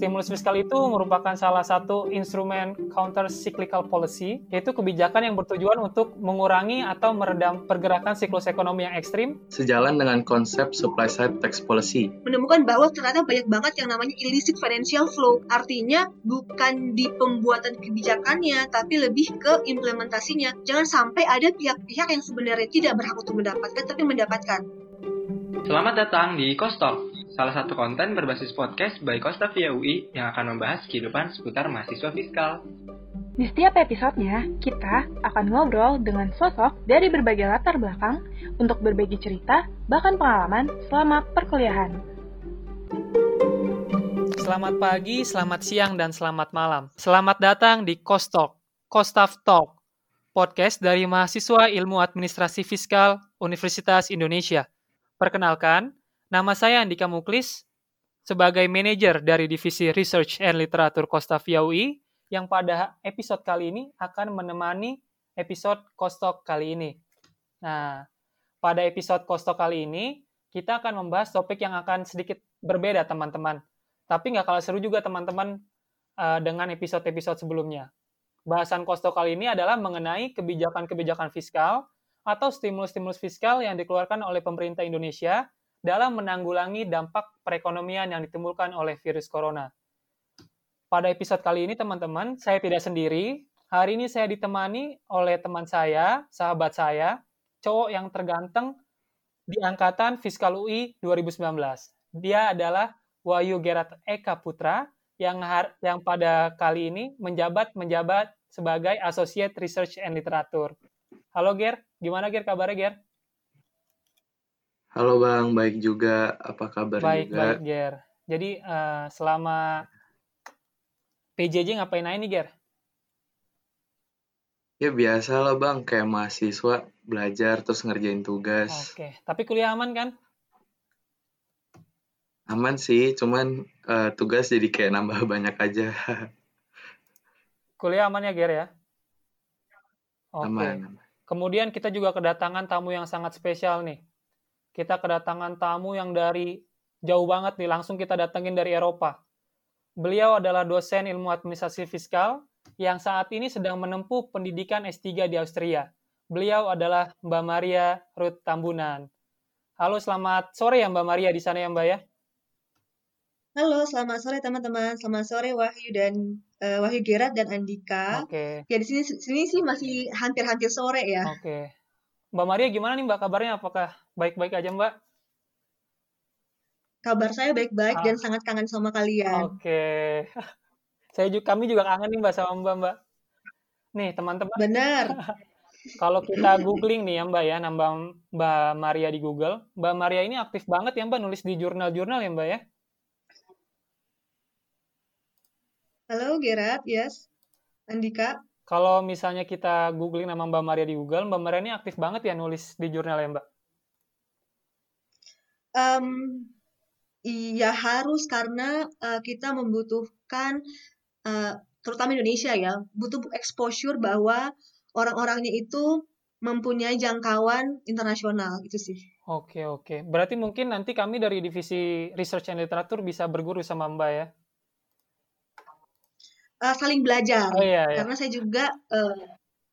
Stimulus fiskal itu merupakan salah satu instrumen counter cyclical policy, yaitu kebijakan yang bertujuan untuk mengurangi atau meredam pergerakan siklus ekonomi yang ekstrim. Sejalan dengan konsep supply side tax policy. Menemukan bahwa ternyata banyak banget yang namanya illicit financial flow. Artinya bukan di pembuatan kebijakannya, tapi lebih ke implementasinya. Jangan sampai ada pihak-pihak yang sebenarnya tidak berhak untuk mendapatkan, tapi mendapatkan. Selamat datang di Kostok, salah satu konten berbasis podcast by Kosta via UI yang akan membahas kehidupan seputar mahasiswa fiskal. Di setiap episodenya, kita akan ngobrol dengan sosok dari berbagai latar belakang untuk berbagi cerita, bahkan pengalaman selama perkuliahan. Selamat pagi, selamat siang, dan selamat malam. Selamat datang di Kostok, Kostaf Talk, podcast dari mahasiswa ilmu administrasi fiskal Universitas Indonesia. Perkenalkan, nama saya Andika Muklis, sebagai manajer dari Divisi Research and Literatur Via UI, yang pada episode kali ini akan menemani episode Kostok kali ini. Nah, pada episode Kostok kali ini, kita akan membahas topik yang akan sedikit berbeda, teman-teman. Tapi nggak kalah seru juga, teman-teman, uh, dengan episode-episode sebelumnya. Bahasan Kostok kali ini adalah mengenai kebijakan-kebijakan fiskal atau stimulus-stimulus fiskal yang dikeluarkan oleh pemerintah Indonesia dalam menanggulangi dampak perekonomian yang ditimbulkan oleh virus corona. Pada episode kali ini, teman-teman, saya tidak sendiri. Hari ini saya ditemani oleh teman saya, sahabat saya, cowok yang terganteng di angkatan Fiskal UI 2019. Dia adalah Wahyu Gerat Eka Putra yang yang pada kali ini menjabat menjabat sebagai Associate Research and Literature. Halo Ger, gimana Ger kabarnya Ger? Halo Bang, baik juga. Apa kabar baik, juga? Baik, baik Ger. Jadi uh, selama PJJ ngapain aja nih Ger? Ya biasa lah Bang, kayak mahasiswa belajar terus ngerjain tugas. Oke, tapi kuliah aman kan? Aman sih, cuman uh, tugas jadi kayak nambah banyak aja. kuliah aman ya Ger ya? Oke. Aman. Kemudian kita juga kedatangan tamu yang sangat spesial nih. Kita kedatangan tamu yang dari jauh banget nih, langsung kita datengin dari Eropa. Beliau adalah dosen ilmu administrasi fiskal yang saat ini sedang menempuh pendidikan S3 di Austria. Beliau adalah Mbak Maria Ruth Tambunan. Halo, selamat sore ya Mbak Maria di sana ya Mbak ya? Halo, selamat sore teman-teman. Selamat sore Wahyu dan uh, Wahyu Gerat dan Andika. Oke. Okay. Ya di sini sini sih masih hampir-hampir sore ya. Oke. Okay. Mbak Maria gimana nih Mbak kabarnya? Apakah baik-baik aja Mbak? Kabar saya baik-baik ah. dan sangat kangen sama kalian. Oke. Okay. saya juga kami juga kangen nih Mbak sama Mbak Mbak. Nih teman-teman. Benar. Kalau kita googling nih ya Mbak ya, nambah Mbak Maria di Google, Mbak Maria ini aktif banget ya Mbak nulis di jurnal-jurnal ya Mbak ya? Halo Gerard, yes. Andika. Kalau misalnya kita googling nama Mbak Maria di Google, Mbak Maria ini aktif banget ya nulis di jurnal ya Mbak? Um, iya harus karena uh, kita membutuhkan, uh, terutama Indonesia ya, butuh exposure bahwa orang-orangnya itu mempunyai jangkauan internasional gitu sih. Oke oke. Berarti mungkin nanti kami dari divisi Research and Literature bisa berguru sama Mbak ya? uh, saling belajar. Oh, iya, iya. Karena saya juga uh,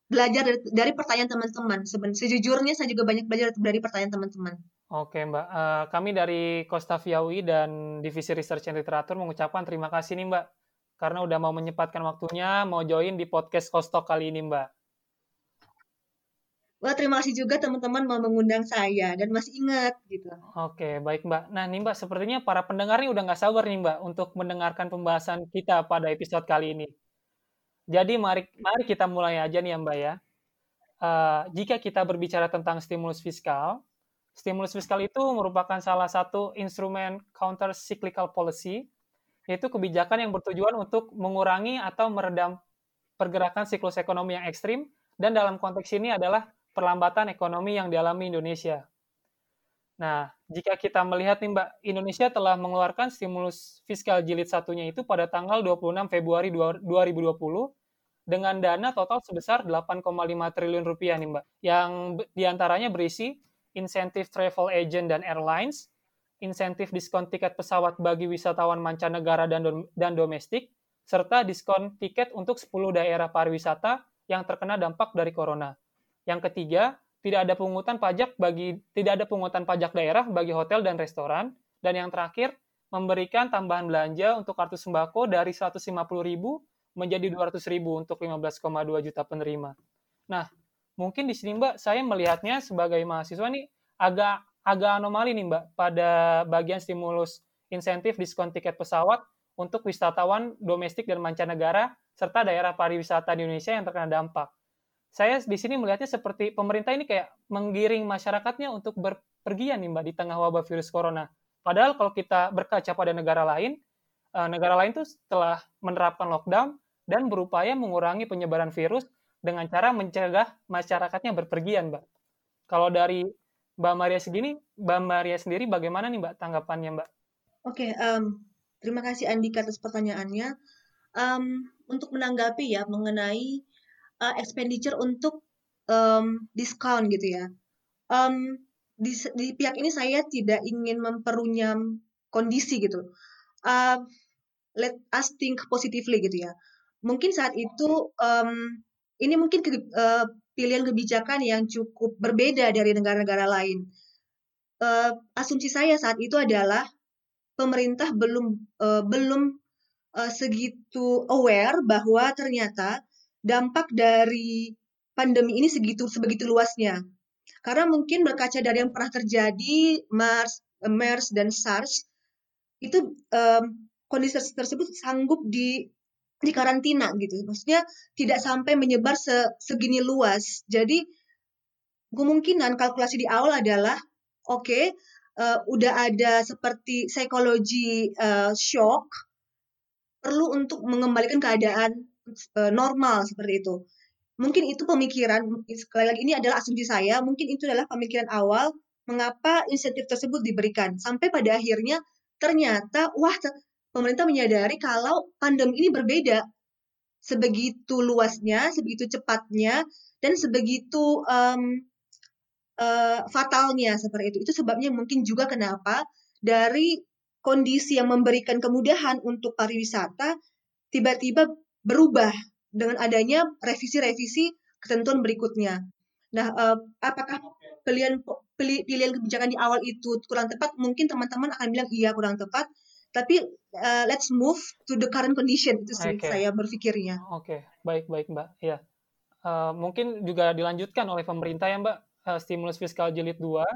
belajar dari, dari pertanyaan teman-teman. Sejujurnya saya juga banyak belajar dari pertanyaan teman-teman. Oke Mbak, uh, kami dari Costa Viawi dan Divisi Research and Literature mengucapkan terima kasih nih Mbak, karena udah mau menyempatkan waktunya, mau join di podcast Kostok kali ini Mbak. Wah, terima kasih juga teman-teman mau mengundang saya dan masih ingat gitu. Oke, baik Mbak. Nah nih Mbak, sepertinya para pendengar ini udah nggak sabar nih Mbak untuk mendengarkan pembahasan kita pada episode kali ini. Jadi mari mari kita mulai aja nih ya Mbak ya. Uh, jika kita berbicara tentang stimulus fiskal, stimulus fiskal itu merupakan salah satu instrumen counter cyclical policy, yaitu kebijakan yang bertujuan untuk mengurangi atau meredam pergerakan siklus ekonomi yang ekstrim, dan dalam konteks ini adalah perlambatan ekonomi yang dialami Indonesia. Nah, jika kita melihat nih Mbak, Indonesia telah mengeluarkan stimulus fiskal jilid satunya itu pada tanggal 26 Februari 2020 dengan dana total sebesar 8,5 triliun rupiah nih Mbak, yang di antaranya berisi insentif travel agent dan airlines, insentif diskon tiket pesawat bagi wisatawan mancanegara dan, do dan domestik, serta diskon tiket untuk 10 daerah pariwisata yang terkena dampak dari corona. Yang ketiga, tidak ada pungutan pajak bagi tidak ada pungutan pajak daerah bagi hotel dan restoran. Dan yang terakhir, memberikan tambahan belanja untuk kartu sembako dari 150.000 menjadi 200.000 untuk 15,2 juta penerima. Nah, mungkin di sini Mbak, saya melihatnya sebagai mahasiswa nih agak agak anomali nih Mbak pada bagian stimulus insentif diskon tiket pesawat untuk wisatawan domestik dan mancanegara serta daerah pariwisata di Indonesia yang terkena dampak. Saya di sini melihatnya seperti pemerintah ini kayak menggiring masyarakatnya untuk berpergian nih Mbak di tengah wabah virus corona. Padahal kalau kita berkaca pada negara lain, eh, negara lain tuh setelah menerapkan lockdown dan berupaya mengurangi penyebaran virus dengan cara mencegah masyarakatnya berpergian, Mbak. Kalau dari Mbak Maria segini, Mbak Maria sendiri bagaimana nih Mbak tanggapannya, Mbak? Oke, okay, um, Terima kasih Andika atas pertanyaannya. Um, untuk menanggapi ya mengenai uh, expenditure untuk um, diskon gitu ya. Um, di, di pihak ini saya tidak ingin memperunyam kondisi gitu. Uh, let us think positively gitu ya. Mungkin saat itu um, ini mungkin ke, uh, pilihan kebijakan yang cukup berbeda dari negara-negara lain. Uh, asumsi saya saat itu adalah pemerintah belum uh, belum uh, segitu aware bahwa ternyata dampak dari pandemi ini segitu sebegitu luasnya. Karena mungkin berkaca dari yang pernah terjadi MERS, MERS dan SARS itu um, kondisi tersebut sanggup di di karantina gitu. Maksudnya tidak sampai menyebar se, segini luas. Jadi kemungkinan kalkulasi di awal adalah oke, okay, uh, udah ada seperti psikologi uh, shock perlu untuk mengembalikan keadaan uh, normal seperti itu. Mungkin itu pemikiran sekali lagi ini adalah asumsi saya, mungkin itu adalah pemikiran awal mengapa insentif tersebut diberikan sampai pada akhirnya ternyata wah pemerintah menyadari kalau pandemi ini berbeda sebegitu luasnya, sebegitu cepatnya dan sebegitu um, uh, fatalnya seperti itu. Itu sebabnya mungkin juga kenapa dari kondisi yang memberikan kemudahan untuk pariwisata tiba-tiba berubah dengan adanya revisi-revisi ketentuan berikutnya. Nah, uh, apakah pilihan pilihan kebijakan di awal itu kurang tepat? Mungkin teman-teman akan bilang iya kurang tepat, tapi uh, let's move to the current condition itu sih okay. saya berpikirnya. Oke, okay. baik baik Mbak. Ya, uh, mungkin juga dilanjutkan oleh pemerintah ya Mbak uh, stimulus fiskal jilid 2.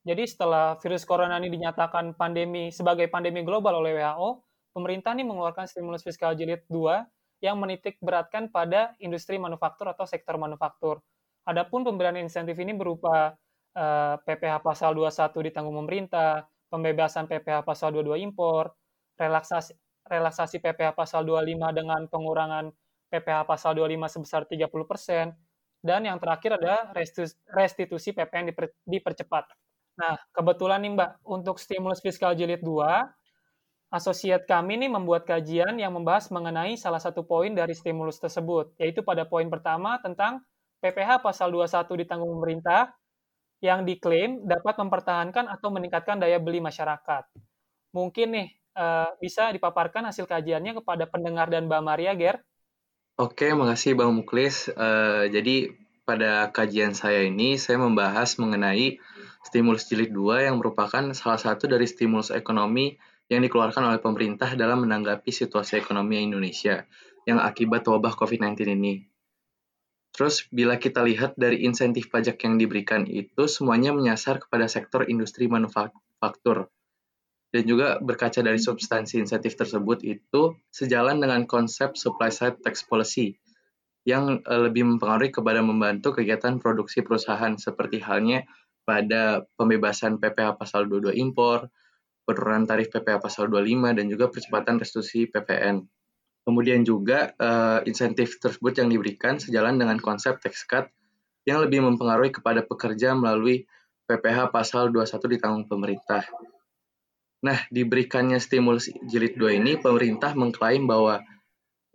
Jadi setelah virus corona ini dinyatakan pandemi sebagai pandemi global oleh WHO, pemerintah ini mengeluarkan stimulus fiskal jilid 2 yang menitik beratkan pada industri manufaktur atau sektor manufaktur. Adapun pemberian insentif ini berupa uh, PPh pasal 21 ditanggung pemerintah, pembebasan PPh pasal 22 impor, relaksasi relaksasi PPh pasal 25 dengan pengurangan PPh pasal 25 sebesar 30 persen, dan yang terakhir ada restitusi PPN diper, dipercepat. Nah, kebetulan nih Mbak, untuk stimulus fiskal jilid 2, asosiat kami nih membuat kajian yang membahas mengenai salah satu poin dari stimulus tersebut, yaitu pada poin pertama tentang PPh pasal 21 ditanggung pemerintah yang diklaim dapat mempertahankan atau meningkatkan daya beli masyarakat. Mungkin nih eh, bisa dipaparkan hasil kajiannya kepada pendengar dan Mbak Maria, Ger? Oke, makasih Bang Muklis. Uh, jadi pada kajian saya ini saya membahas mengenai stimulus jilid 2 yang merupakan salah satu dari stimulus ekonomi yang dikeluarkan oleh pemerintah dalam menanggapi situasi ekonomi Indonesia yang akibat wabah COVID-19 ini. Terus bila kita lihat dari insentif pajak yang diberikan itu semuanya menyasar kepada sektor industri manufaktur dan juga berkaca dari substansi insentif tersebut itu sejalan dengan konsep supply side tax policy yang eh, lebih mempengaruhi kepada membantu kegiatan produksi perusahaan seperti halnya pada pembebasan PPh pasal 22 impor, penurunan tarif PPh pasal 25 dan juga percepatan restitusi PPN. Kemudian juga uh, insentif tersebut yang diberikan sejalan dengan konsep tax cut yang lebih mempengaruhi kepada pekerja melalui PPh pasal 21 ditanggung pemerintah. Nah, diberikannya stimulus jilid 2 ini, pemerintah mengklaim bahwa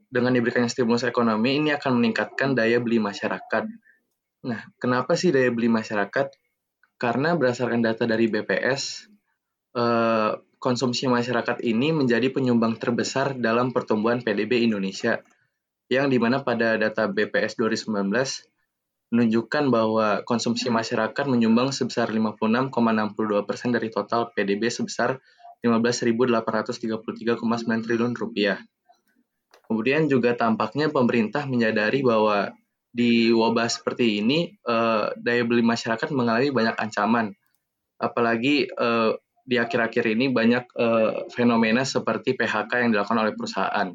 dengan diberikannya stimulus ekonomi ini akan meningkatkan daya beli masyarakat. Nah, kenapa sih daya beli masyarakat? Karena berdasarkan data dari BPS, eh, konsumsi masyarakat ini menjadi penyumbang terbesar dalam pertumbuhan PDB Indonesia, yang di mana pada data BPS 2019 menunjukkan bahwa konsumsi masyarakat menyumbang sebesar 56,62 persen dari total PDB sebesar 15.833,9 triliun rupiah. Kemudian juga tampaknya pemerintah menyadari bahwa di wabah seperti ini eh, daya beli masyarakat mengalami banyak ancaman. Apalagi eh, di akhir-akhir ini banyak eh, fenomena seperti PHK yang dilakukan oleh perusahaan.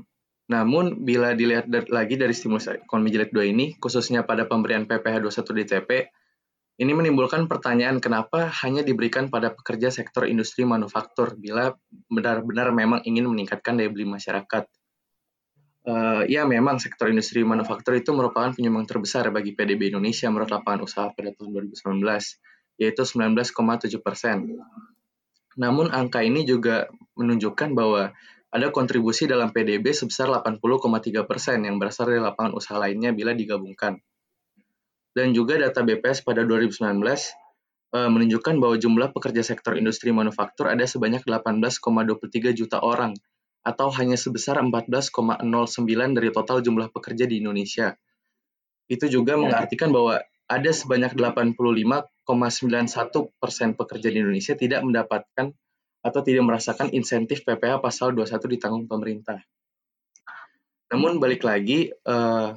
Namun bila dilihat lagi dari stimulus ekonomi jilid 2 ini, khususnya pada pemberian PPh 21 DTP, ini menimbulkan pertanyaan kenapa hanya diberikan pada pekerja sektor industri manufaktur bila benar-benar memang ingin meningkatkan daya beli masyarakat. Uh, ya memang sektor industri manufaktur itu merupakan penyumbang terbesar bagi PDB Indonesia menurut lapangan usaha pada tahun 2019, yaitu 19,7 persen. Namun angka ini juga menunjukkan bahwa ada kontribusi dalam PDB sebesar 80,3 persen yang berasal dari lapangan usaha lainnya bila digabungkan. Dan juga data BPS pada 2019 uh, menunjukkan bahwa jumlah pekerja sektor industri manufaktur ada sebanyak 18,23 juta orang atau hanya sebesar 14,09 dari total jumlah pekerja di Indonesia. Itu juga ya. mengartikan bahwa ada sebanyak 85,91 persen pekerja di Indonesia tidak mendapatkan atau tidak merasakan insentif PPh pasal 21 ditanggung pemerintah. Namun balik lagi, eh,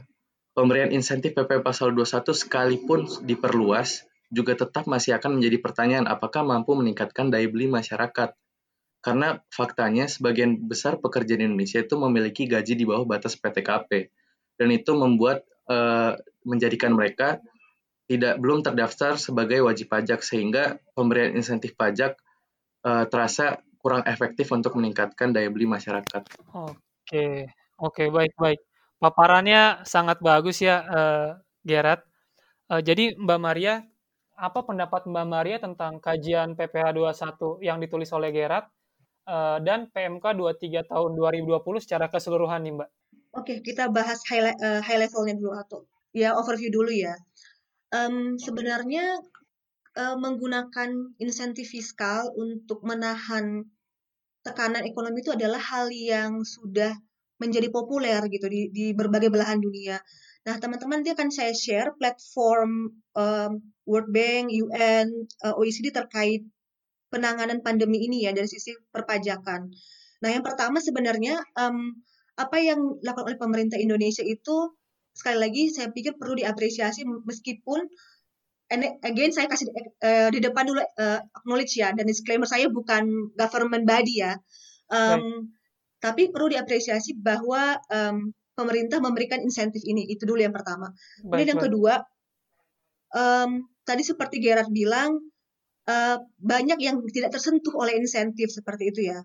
pemberian insentif PPh pasal 21 sekalipun diperluas, juga tetap masih akan menjadi pertanyaan apakah mampu meningkatkan daya beli masyarakat karena faktanya sebagian besar pekerja di Indonesia itu memiliki gaji di bawah batas PTKP dan itu membuat uh, menjadikan mereka tidak belum terdaftar sebagai wajib pajak sehingga pemberian insentif pajak uh, terasa kurang efektif untuk meningkatkan daya beli masyarakat. Oke, oke baik baik. Paparannya sangat bagus ya, uh, Gerard. Uh, jadi Mbak Maria, apa pendapat Mbak Maria tentang kajian PPh 21 yang ditulis oleh Gerard uh, dan PMK 23 tahun 2020 secara keseluruhan nih Mbak. Oke, kita bahas high, uh, high levelnya dulu atau ya overview dulu ya. Um, sebenarnya uh, menggunakan insentif fiskal untuk menahan tekanan ekonomi itu adalah hal yang sudah menjadi populer gitu di, di berbagai belahan dunia. Nah, teman-teman nanti akan saya share platform um, World Bank, UN, uh, OECD terkait penanganan pandemi ini ya dari sisi perpajakan. Nah, yang pertama sebenarnya um, apa yang dilakukan oleh pemerintah Indonesia itu sekali lagi saya pikir perlu diapresiasi meskipun and again saya kasih uh, di depan dulu uh, acknowledge ya dan disclaimer saya bukan government body ya. Um, Tapi perlu diapresiasi bahwa um, pemerintah memberikan insentif ini itu dulu yang pertama. Kemudian yang kedua um, tadi seperti Gerard bilang uh, banyak yang tidak tersentuh oleh insentif seperti itu ya.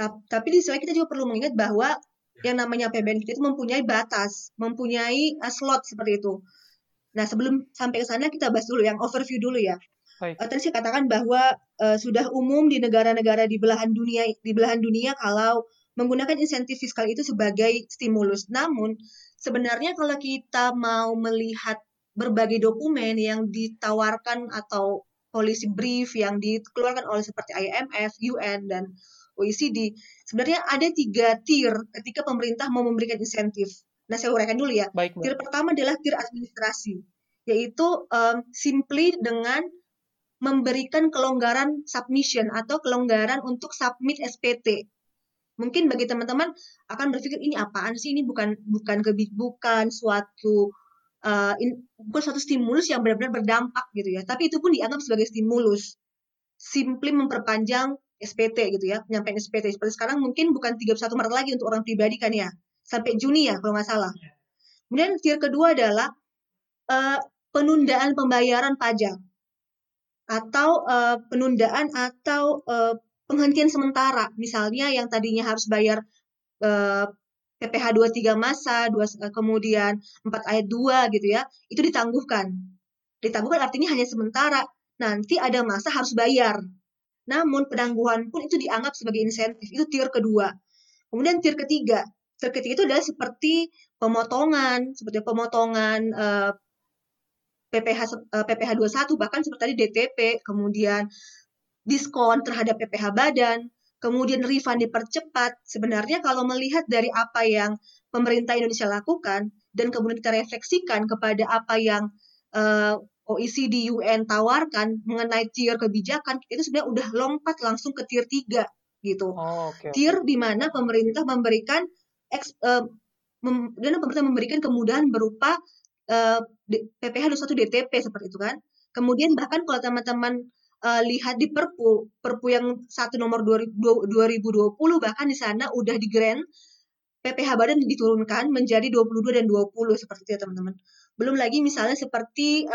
Tapi di sisi lain kita juga perlu mengingat bahwa yang namanya APBN kita itu mempunyai batas, mempunyai uh, slot seperti itu. Nah, sebelum sampai ke sana kita bahas dulu yang overview dulu ya. Uh, tadi saya katakan bahwa uh, sudah umum di negara-negara di belahan dunia di belahan dunia kalau menggunakan insentif fiskal itu sebagai stimulus. Namun sebenarnya kalau kita mau melihat berbagai dokumen yang ditawarkan atau policy brief yang dikeluarkan oleh seperti IMF, UN, dan OECD, sebenarnya ada tiga tier ketika pemerintah mau memberikan insentif. Nah, saya uraikan dulu ya. Baik, tier pertama adalah tier administrasi, yaitu um, simply dengan memberikan kelonggaran submission atau kelonggaran untuk submit SPT. Mungkin bagi teman-teman akan berpikir ini apaan sih? Ini bukan bukan bukan suatu uh, in, bukan suatu stimulus yang benar-benar berdampak gitu ya, tapi itu pun dianggap sebagai stimulus. Simply memperpanjang SPT gitu ya, penyampaian SPT. Seperti sekarang mungkin bukan 31 Maret lagi untuk orang pribadi kan ya, sampai Juni ya kalau nggak salah. Iya. Kemudian tier kedua adalah uh, penundaan pembayaran pajak atau uh, penundaan atau uh, penghentian sementara. Misalnya yang tadinya harus bayar uh, PPh 23 masa, dua, eh, kemudian 4 ayat 2 gitu ya, itu ditangguhkan. Ditangguhkan artinya hanya sementara. Nanti ada masa harus bayar. Namun penangguhan pun itu dianggap sebagai insentif. Itu tier kedua. Kemudian tier ketiga. Tier ketiga itu adalah seperti pemotongan, seperti pemotongan uh, PPh uh, PPh 21 bahkan seperti tadi DTP, kemudian diskon terhadap PPh badan, kemudian refund dipercepat. Sebenarnya kalau melihat dari apa yang pemerintah Indonesia lakukan dan kemudian kita refleksikan kepada apa yang uh, eh, OECD UN tawarkan mengenai tier kebijakan itu sebenarnya udah lompat langsung ke tier 3 gitu. Oh, okay. Tier di mana pemerintah memberikan eks, uh, mem, dan pemerintah memberikan kemudahan berupa PPh 21 DTP seperti itu kan. Kemudian bahkan kalau teman-teman uh, lihat di Perpu, Perpu yang satu nomor 2020 bahkan di sana udah di grant PPh badan diturunkan menjadi 22 dan 20 seperti itu ya teman-teman. Belum lagi misalnya seperti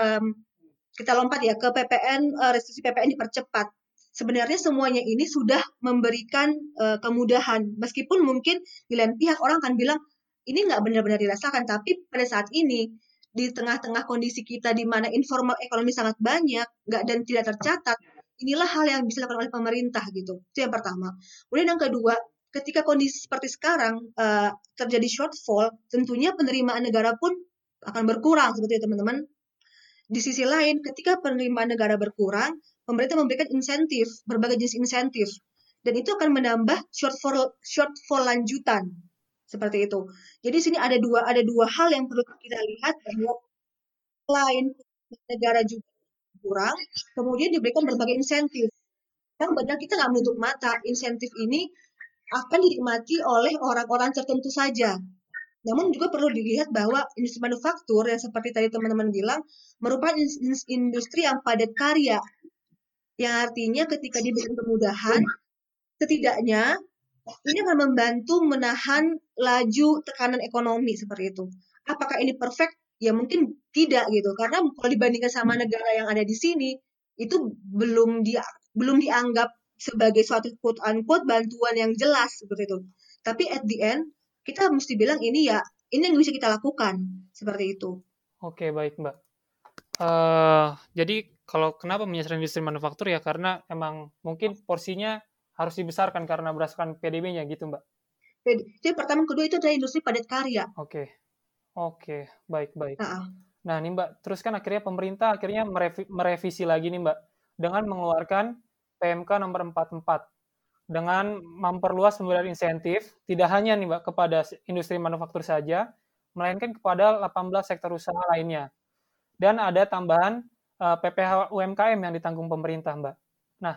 kita lompat ya ke PPN uh, restitusi PPN dipercepat. Sebenarnya semuanya ini sudah memberikan uh, kemudahan. Meskipun mungkin di lain pihak orang akan bilang ini nggak benar-benar dirasakan. Tapi pada saat ini di tengah-tengah kondisi kita di mana informal ekonomi sangat banyak nggak dan tidak tercatat inilah hal yang bisa dilakukan oleh pemerintah gitu. Itu yang pertama. Kemudian yang kedua ketika kondisi seperti sekarang uh, terjadi shortfall tentunya penerimaan negara pun akan berkurang seperti teman-teman. Di sisi lain ketika penerimaan negara berkurang pemerintah memberikan insentif berbagai jenis insentif dan itu akan menambah shortfall shortfall lanjutan seperti itu. Jadi sini ada dua ada dua hal yang perlu kita lihat bahwa lain negara juga kurang, kemudian diberikan berbagai insentif. Yang benar kita nggak menutup mata, insentif ini akan dinikmati oleh orang-orang tertentu saja. Namun juga perlu dilihat bahwa industri manufaktur yang seperti tadi teman-teman bilang merupakan industri yang padat karya. Yang artinya ketika diberikan kemudahan, setidaknya ini akan membantu menahan laju tekanan ekonomi seperti itu. Apakah ini perfect? Ya mungkin tidak gitu, karena kalau dibandingkan sama negara yang ada di sini, itu belum dia belum dianggap sebagai suatu quote unquote bantuan yang jelas seperti itu. Tapi at the end kita mesti bilang ini ya ini yang bisa kita lakukan seperti itu. Oke baik mbak. Uh, jadi kalau kenapa menyasar industri manufaktur ya karena emang mungkin porsinya harus dibesarkan karena berdasarkan PDB-nya gitu, Mbak? Jadi pertama kedua itu adalah industri padat karya. Oke. Okay. Oke, okay. baik baik. Nah, nah, nih Mbak, terus kan akhirnya pemerintah akhirnya merevi merevisi lagi nih Mbak dengan mengeluarkan PMK nomor 44 dengan memperluas pemberian insentif tidak hanya nih Mbak kepada industri manufaktur saja, melainkan kepada 18 sektor usaha lainnya. Dan ada tambahan PPH UMKM yang ditanggung pemerintah, Mbak. Nah,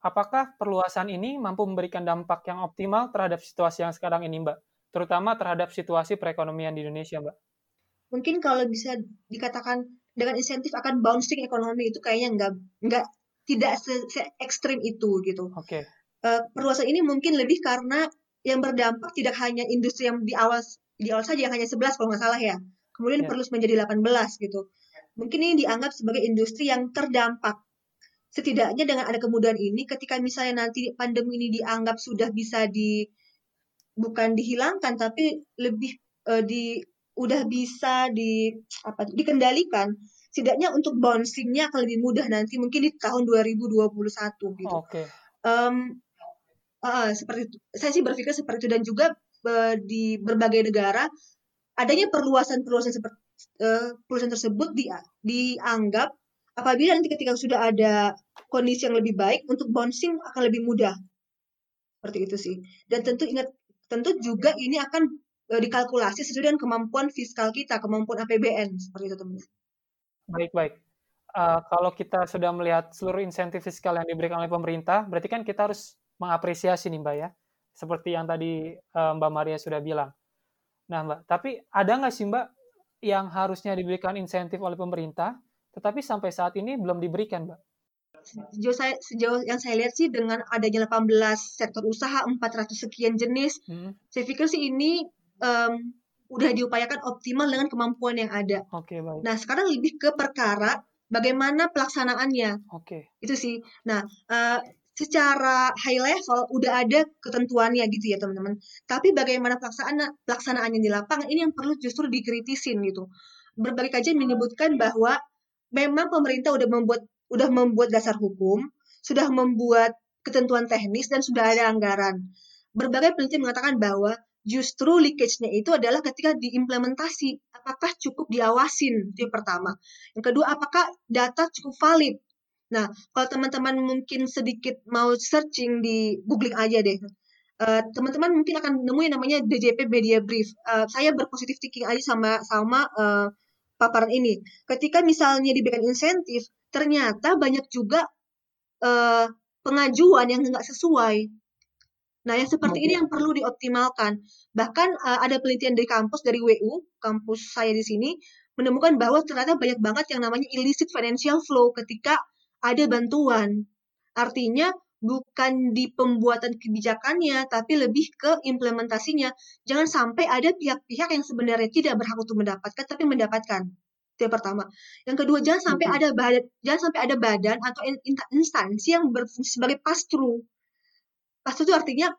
Apakah perluasan ini mampu memberikan dampak yang optimal terhadap situasi yang sekarang ini, Mbak? Terutama terhadap situasi perekonomian di Indonesia, Mbak? Mungkin kalau bisa dikatakan dengan insentif akan bouncing ekonomi itu kayaknya nggak nggak tidak se, se ekstrim itu gitu. Oke. Okay. Uh, perluasan ini mungkin lebih karena yang berdampak tidak hanya industri yang di awal di awal saja yang hanya 11 kalau nggak salah ya. Kemudian yeah. perlu menjadi 18 gitu. Mungkin ini dianggap sebagai industri yang terdampak setidaknya dengan ada kemudahan ini ketika misalnya nanti pandemi ini dianggap sudah bisa di bukan dihilangkan tapi lebih uh, di udah bisa di apa dikendalikan setidaknya untuk bouncingnya akan lebih mudah nanti mungkin di tahun 2021 gitu. Oke. Okay. Um, uh, seperti itu. Saya sih berpikir seperti itu dan juga uh, di berbagai negara adanya perluasan-perluasan seperti uh, perluasan tersebut di, dianggap apabila nanti ketika sudah ada kondisi yang lebih baik untuk bouncing akan lebih mudah. Seperti itu sih. Dan tentu ingat tentu juga ini akan e, dikalkulasi sesuai dengan kemampuan fiskal kita kemampuan APBN seperti itu teman baik baik. Uh, kalau kita sudah melihat seluruh insentif fiskal yang diberikan oleh pemerintah berarti kan kita harus mengapresiasi nih mbak ya. Seperti yang tadi uh, mbak Maria sudah bilang. Nah mbak tapi ada nggak sih mbak yang harusnya diberikan insentif oleh pemerintah tetapi sampai saat ini belum diberikan, Mbak. Sejauh, saya, sejauh yang saya lihat sih dengan adanya 18 sektor usaha, 400 sekian jenis, hmm. saya pikir sih ini um, udah diupayakan optimal dengan kemampuan yang ada. Oke, okay, baik. Nah, sekarang lebih ke perkara bagaimana pelaksanaannya. Oke. Okay. Itu sih. Nah, uh, secara high level udah ada ketentuannya gitu ya teman-teman. Tapi bagaimana pelaksanaan pelaksanaannya di lapangan ini yang perlu justru dikritisin gitu. Berbagai kajian menyebutkan bahwa memang pemerintah udah membuat udah membuat dasar hukum, sudah membuat ketentuan teknis dan sudah ada anggaran. Berbagai penelitian mengatakan bahwa justru leakage-nya itu adalah ketika diimplementasi. Apakah cukup diawasin? Itu yang pertama. Yang kedua, apakah data cukup valid? Nah, kalau teman-teman mungkin sedikit mau searching di googling aja deh. Uh, teman-teman mungkin akan nemu yang namanya DJP Media Brief. Uh, saya berpositif thinking aja sama sama uh, paparan ini. Ketika misalnya diberikan insentif, ternyata banyak juga uh, pengajuan yang nggak sesuai. Nah, yang seperti ini yang perlu dioptimalkan. Bahkan uh, ada penelitian dari kampus dari WU, kampus saya di sini, menemukan bahwa ternyata banyak banget yang namanya illicit financial flow ketika ada bantuan. Artinya bukan di pembuatan kebijakannya, tapi lebih ke implementasinya. Jangan sampai ada pihak-pihak yang sebenarnya tidak berhak untuk mendapatkan, tapi mendapatkan. Itu yang pertama. Yang kedua, jangan sampai ada badan, jangan sampai ada badan atau instansi yang berfungsi sebagai pass-through Pastu itu artinya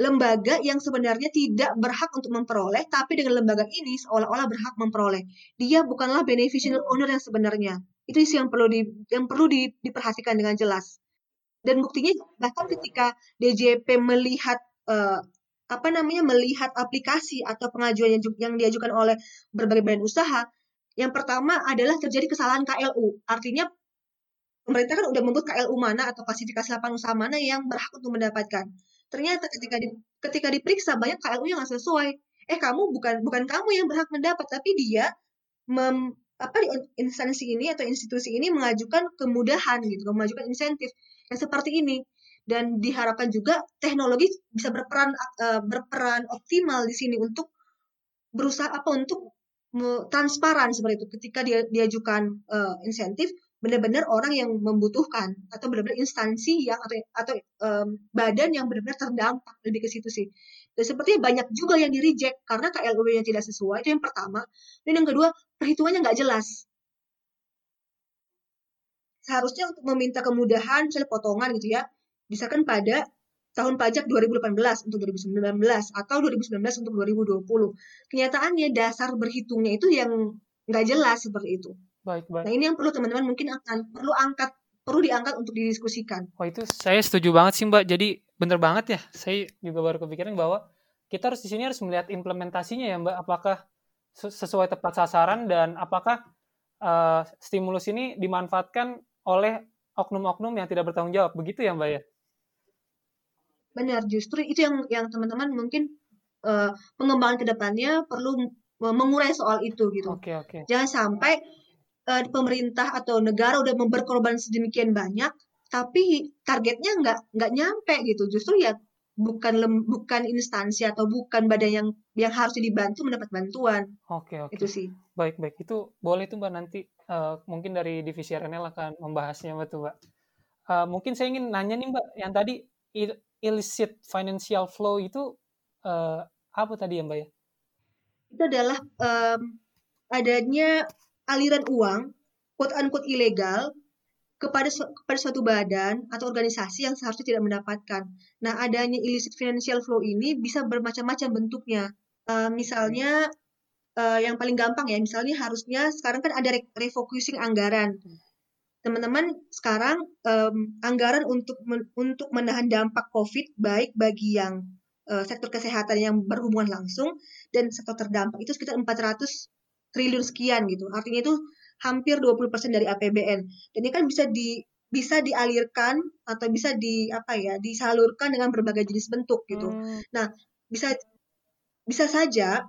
lembaga yang sebenarnya tidak berhak untuk memperoleh, tapi dengan lembaga ini seolah-olah berhak memperoleh. Dia bukanlah beneficial owner yang sebenarnya. Itu isu yang perlu di, yang perlu di, diperhatikan dengan jelas. Dan buktinya bahkan ketika DJP melihat uh, apa namanya melihat aplikasi atau pengajuan yang, yang diajukan oleh berbagai badan usaha, yang pertama adalah terjadi kesalahan KLU. Artinya pemerintah kan udah membuat KLU mana atau klasifikasi lapangan usaha mana yang berhak untuk mendapatkan. Ternyata ketika di, ketika diperiksa banyak KLU yang nggak sesuai. Eh kamu bukan bukan kamu yang berhak mendapat, tapi dia mem, apa di instansi ini atau institusi ini mengajukan kemudahan gitu, mengajukan insentif yang seperti ini dan diharapkan juga teknologi bisa berperan uh, berperan optimal di sini untuk berusaha apa untuk transparan seperti itu ketika dia diajukan uh, insentif benar-benar orang yang membutuhkan atau benar-benar instansi yang atau atau um, badan yang benar-benar terdampak lebih ke situ sih. Dan sepertinya banyak juga yang di reject karena KLUW yang tidak sesuai itu yang pertama. Dan yang kedua perhitungannya nggak jelas. Seharusnya untuk meminta kemudahan misalnya potongan gitu ya, misalkan pada tahun pajak 2018 untuk 2019 atau 2019 untuk 2020. Kenyataannya dasar berhitungnya itu yang nggak jelas seperti itu. Baik, baik. Nah, ini yang perlu teman-teman mungkin akan perlu angkat perlu diangkat untuk didiskusikan. Oh, itu saya setuju banget sih, Mbak. Jadi benar banget ya. Saya juga baru kepikiran bahwa kita harus di sini harus melihat implementasinya ya, Mbak. Apakah sesuai tepat sasaran dan apakah uh, stimulus ini dimanfaatkan oleh oknum-oknum yang tidak bertanggung jawab. Begitu ya, Mbak ya? Benar, justru itu yang yang teman-teman mungkin uh, pengembangan ke depannya perlu mengurai soal itu gitu. Oke, okay, oke. Okay. Jangan sampai uh, pemerintah atau negara udah berkorban sedemikian banyak, tapi targetnya nggak nggak nyampe gitu. Justru ya bukan lem, bukan instansi atau bukan badan yang yang harus dibantu mendapat bantuan. Oke oke. Itu sih. Baik baik itu boleh tuh mbak nanti uh, mungkin dari divisi RNL akan membahasnya mbak tuh mbak. Uh, mungkin saya ingin nanya nih mbak yang tadi illicit financial flow itu uh, apa tadi ya mbak ya? Itu adalah um, adanya aliran uang quote unquote ilegal kepada kepada suatu badan atau organisasi yang seharusnya tidak mendapatkan. Nah, adanya illicit financial flow ini bisa bermacam-macam bentuknya. Uh, misalnya uh, yang paling gampang ya, misalnya harusnya sekarang kan ada refocusing anggaran. Teman-teman, sekarang um, anggaran untuk men untuk menahan dampak COVID baik bagi yang uh, sektor kesehatan yang berhubungan langsung dan sektor terdampak itu sekitar 400 triliun sekian gitu. Artinya itu hampir 20% dari APBN. Dan ini kan bisa di bisa dialirkan atau bisa di apa ya, disalurkan dengan berbagai jenis bentuk gitu. Hmm. Nah, bisa bisa saja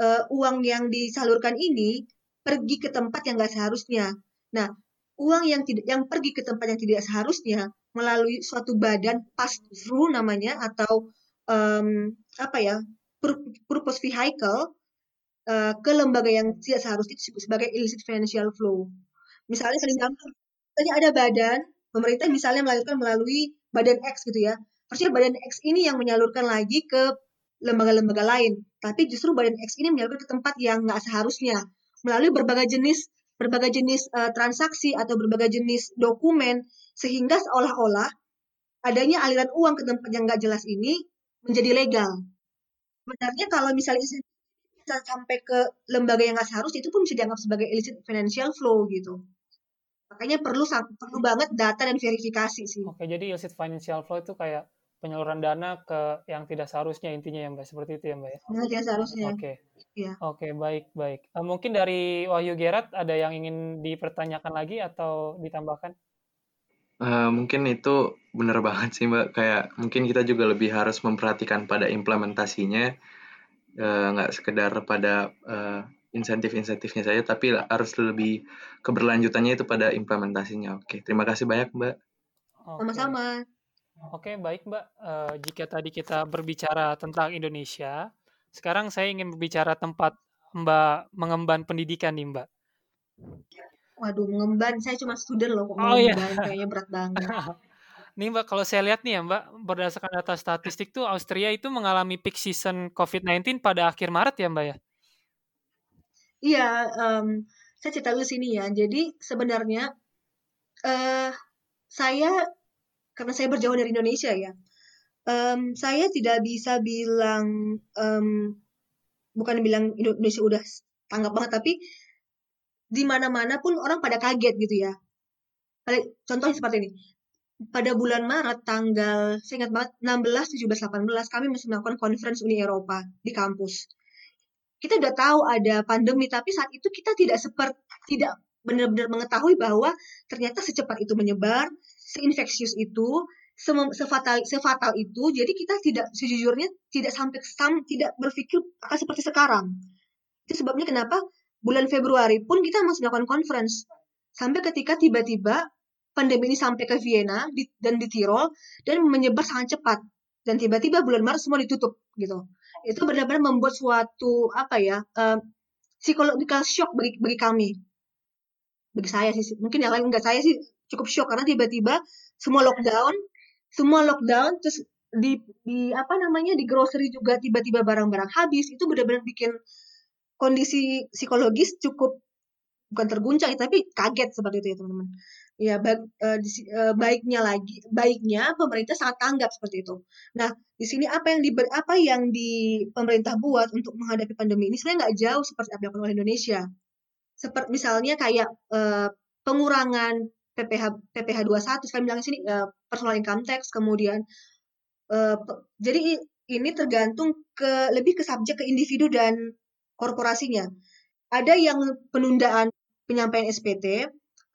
uh, uang yang disalurkan ini pergi ke tempat yang nggak seharusnya. Nah, uang yang tidak yang pergi ke tempat yang tidak seharusnya melalui suatu badan pass through namanya atau um, apa ya purpose vehicle uh, ke lembaga yang tidak seharusnya disebut sebagai illicit financial flow. Misalnya paling gampang, misalnya ada badan, pemerintah misalnya melanjutkan melalui badan X gitu ya. Harusnya badan X ini yang menyalurkan lagi ke lembaga-lembaga lain. Tapi justru badan X ini menyalurkan ke tempat yang nggak seharusnya. Melalui berbagai jenis berbagai jenis uh, transaksi atau berbagai jenis dokumen sehingga seolah-olah adanya aliran uang ke tempat yang nggak jelas ini menjadi legal. Sebenarnya kalau misalnya bisa sampai ke lembaga yang nggak seharusnya itu pun bisa dianggap sebagai illicit financial flow gitu. Makanya perlu perlu banget data dan verifikasi sih. Oke, jadi illicit financial flow itu kayak penyaluran dana ke yang tidak seharusnya intinya ya Mbak, seperti itu ya Mbak ya? Yang tidak seharusnya. Oke. Iya. Oke, baik, baik. Uh, mungkin dari Wahyu Gerat ada yang ingin dipertanyakan lagi atau ditambahkan? Uh, mungkin itu benar banget sih Mbak. Kayak mungkin kita juga lebih harus memperhatikan pada implementasinya, uh, nggak sekedar pada uh, insentif-insentifnya saja, tapi harus lebih keberlanjutannya itu pada implementasinya. Oke, terima kasih banyak Mbak. Sama-sama. Oke, baik Mbak. Uh, jika tadi kita berbicara tentang Indonesia, sekarang saya ingin berbicara tempat Mbak mengemban pendidikan nih Mbak. Waduh, mengemban. Saya cuma student loh, kok oh, iya. Kayaknya berat banget. nih Mbak, kalau saya lihat nih ya Mbak, berdasarkan data statistik tuh Austria itu mengalami peak season COVID-19 pada akhir Maret ya Mbak ya? Iya, um, saya cerita dulu sini ya. Jadi sebenarnya uh, saya karena saya berjauh dari Indonesia ya, um, saya tidak bisa bilang um, bukan bilang Indonesia udah tanggap banget, tapi di mana-mana pun orang pada kaget gitu ya. Contohnya seperti ini. Pada bulan Maret tanggal saya ingat banget 16, 17, 18 kami masih melakukan conference Uni Eropa di kampus. Kita udah tahu ada pandemi tapi saat itu kita tidak seperti tidak benar-benar mengetahui bahwa ternyata secepat itu menyebar, seinfeksius itu, sefatal sefatal itu. Jadi kita tidak sejujurnya tidak sampai sam, tidak berpikir akan seperti sekarang. Itu sebabnya kenapa bulan Februari pun kita masih melakukan conference. Sampai ketika tiba-tiba pandemi ini sampai ke Vienna di, dan di Tirol dan menyebar sangat cepat. Dan tiba-tiba bulan Maret semua ditutup gitu. Itu benar-benar membuat suatu apa ya uh, psychological shock bagi bagi kami. Bagi saya sih, mungkin yang lain enggak saya sih cukup shock karena tiba-tiba semua lockdown, semua lockdown terus di di apa namanya di grocery juga tiba-tiba barang-barang habis itu benar-benar bikin kondisi psikologis cukup bukan terguncang tapi kaget seperti itu ya teman-teman. Ya baik, uh, uh, baiknya lagi baiknya pemerintah sangat tanggap seperti itu. Nah di sini apa yang di apa yang di pemerintah buat untuk menghadapi pandemi ini sebenarnya nggak jauh seperti apa yang dilakukan Indonesia. Seperti misalnya kayak uh, pengurangan PPh PPh 21 saya bilang sini uh, personal income tax kemudian uh, jadi ini tergantung ke lebih ke subjek ke individu dan korporasinya. Ada yang penundaan penyampaian SPT,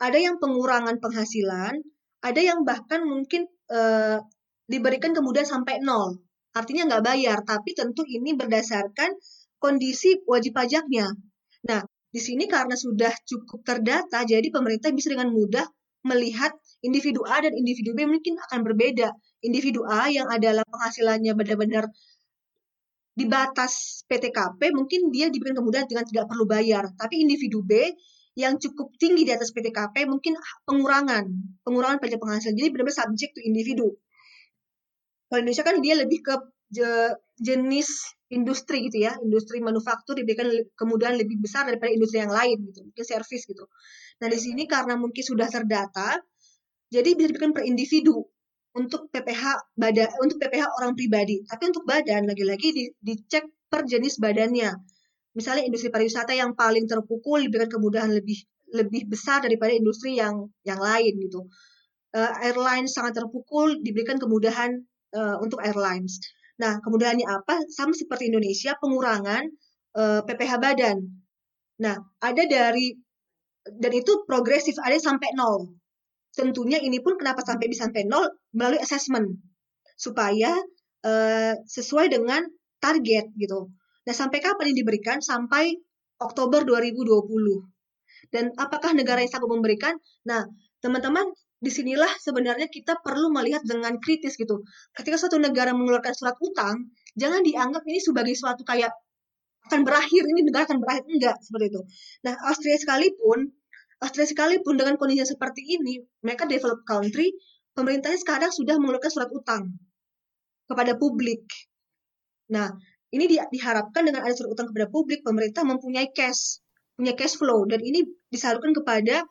ada yang pengurangan penghasilan, ada yang bahkan mungkin e, diberikan kemudian sampai nol. Artinya nggak bayar, tapi tentu ini berdasarkan kondisi wajib pajaknya. Nah, di sini karena sudah cukup terdata, jadi pemerintah bisa dengan mudah melihat individu A dan individu B mungkin akan berbeda. Individu A yang adalah penghasilannya benar-benar di batas PTKP mungkin dia diberikan kemudahan dengan tidak perlu bayar. Tapi individu B yang cukup tinggi di atas PTKP mungkin pengurangan, pengurangan pajak penghasilan. Jadi benar-benar subjek to individu. Kalau Indonesia kan dia lebih ke jenis industri gitu ya, industri manufaktur diberikan kemudahan lebih besar daripada industri yang lain gitu, mungkin service gitu. Nah di sini karena mungkin sudah terdata, jadi bisa diberikan per individu untuk PPH badan untuk PPH orang pribadi. Tapi untuk badan lagi-lagi di, dicek per jenis badannya. Misalnya industri pariwisata yang paling terpukul diberikan kemudahan lebih lebih besar daripada industri yang yang lain gitu. Uh, airlines sangat terpukul diberikan kemudahan uh, untuk airlines. Nah, kemudahannya apa? Sama seperti Indonesia, pengurangan uh, eh, PPH badan. Nah, ada dari dan itu progresif, ada sampai nol tentunya ini pun kenapa sampai bisa sampai nol melalui assessment supaya uh, sesuai dengan target gitu. Nah, sampai kapan ini diberikan? Sampai Oktober 2020. Dan apakah negara yang sanggup memberikan? Nah, teman-teman, di sinilah sebenarnya kita perlu melihat dengan kritis gitu. Ketika suatu negara mengeluarkan surat utang, jangan dianggap ini sebagai suatu kayak akan berakhir, ini negara akan berakhir. Enggak, seperti itu. Nah, Austria sekalipun Austria sekalipun dengan kondisi seperti ini, mereka develop country, pemerintahnya sekarang sudah mengeluarkan surat utang kepada publik. Nah, ini di, diharapkan dengan ada surat utang kepada publik, pemerintah mempunyai cash, punya cash flow, dan ini disalurkan kepada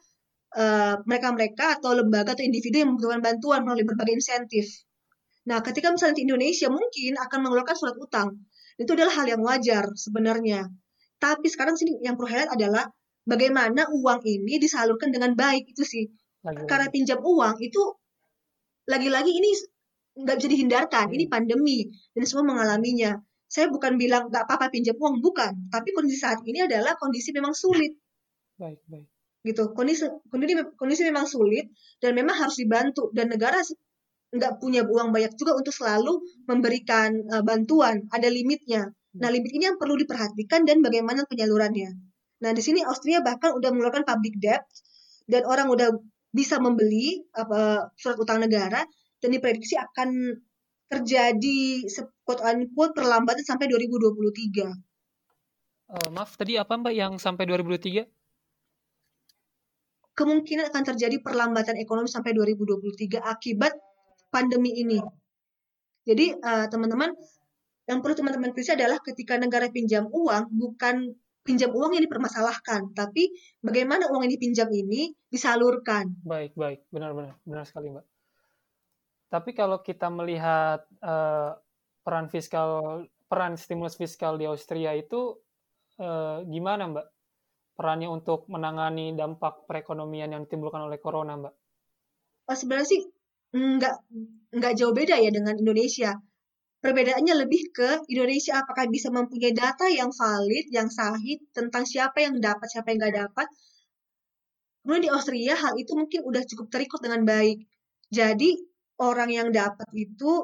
eh, mereka-mereka uh, atau lembaga atau individu yang membutuhkan bantuan melalui berbagai insentif. Nah, ketika misalnya di Indonesia mungkin akan mengeluarkan surat utang, itu adalah hal yang wajar sebenarnya. Tapi sekarang sini yang perlu highlight adalah bagaimana uang ini disalurkan dengan baik itu sih. Lagi. Karena pinjam uang itu lagi-lagi ini nggak bisa dihindarkan. Ini pandemi dan semua mengalaminya. Saya bukan bilang nggak apa-apa pinjam uang, bukan. Tapi kondisi saat ini adalah kondisi memang sulit. Baik, baik. gitu. Kondisi kondisi kondisi memang sulit dan memang harus dibantu dan negara nggak punya uang banyak juga untuk selalu memberikan uh, bantuan, ada limitnya. Nah, limit ini yang perlu diperhatikan dan bagaimana penyalurannya. Nah, di sini Austria bahkan udah mengeluarkan public debt dan orang udah bisa membeli apa surat utang negara dan diprediksi akan terjadi quote unquote perlambatan sampai 2023. Uh, maaf, tadi apa Mbak yang sampai 2023? Kemungkinan akan terjadi perlambatan ekonomi sampai 2023 akibat pandemi ini. Jadi uh, teman-teman yang perlu teman-teman kritis adalah ketika negara pinjam uang bukan pinjam uang yang dipermasalahkan, tapi bagaimana uang yang dipinjam ini disalurkan. Baik, baik, benar-benar, benar sekali, Mbak. Tapi kalau kita melihat uh, peran fiskal, peran stimulus fiskal di Austria itu uh, gimana, Mbak? Perannya untuk menangani dampak perekonomian yang ditimbulkan oleh corona, Mbak? Oh, sebenarnya sih nggak nggak jauh beda ya dengan Indonesia. Perbedaannya lebih ke Indonesia apakah bisa mempunyai data yang valid, yang sahih tentang siapa yang dapat, siapa yang nggak dapat. Kemudian di Austria hal itu mungkin udah cukup terikut dengan baik. Jadi orang yang dapat itu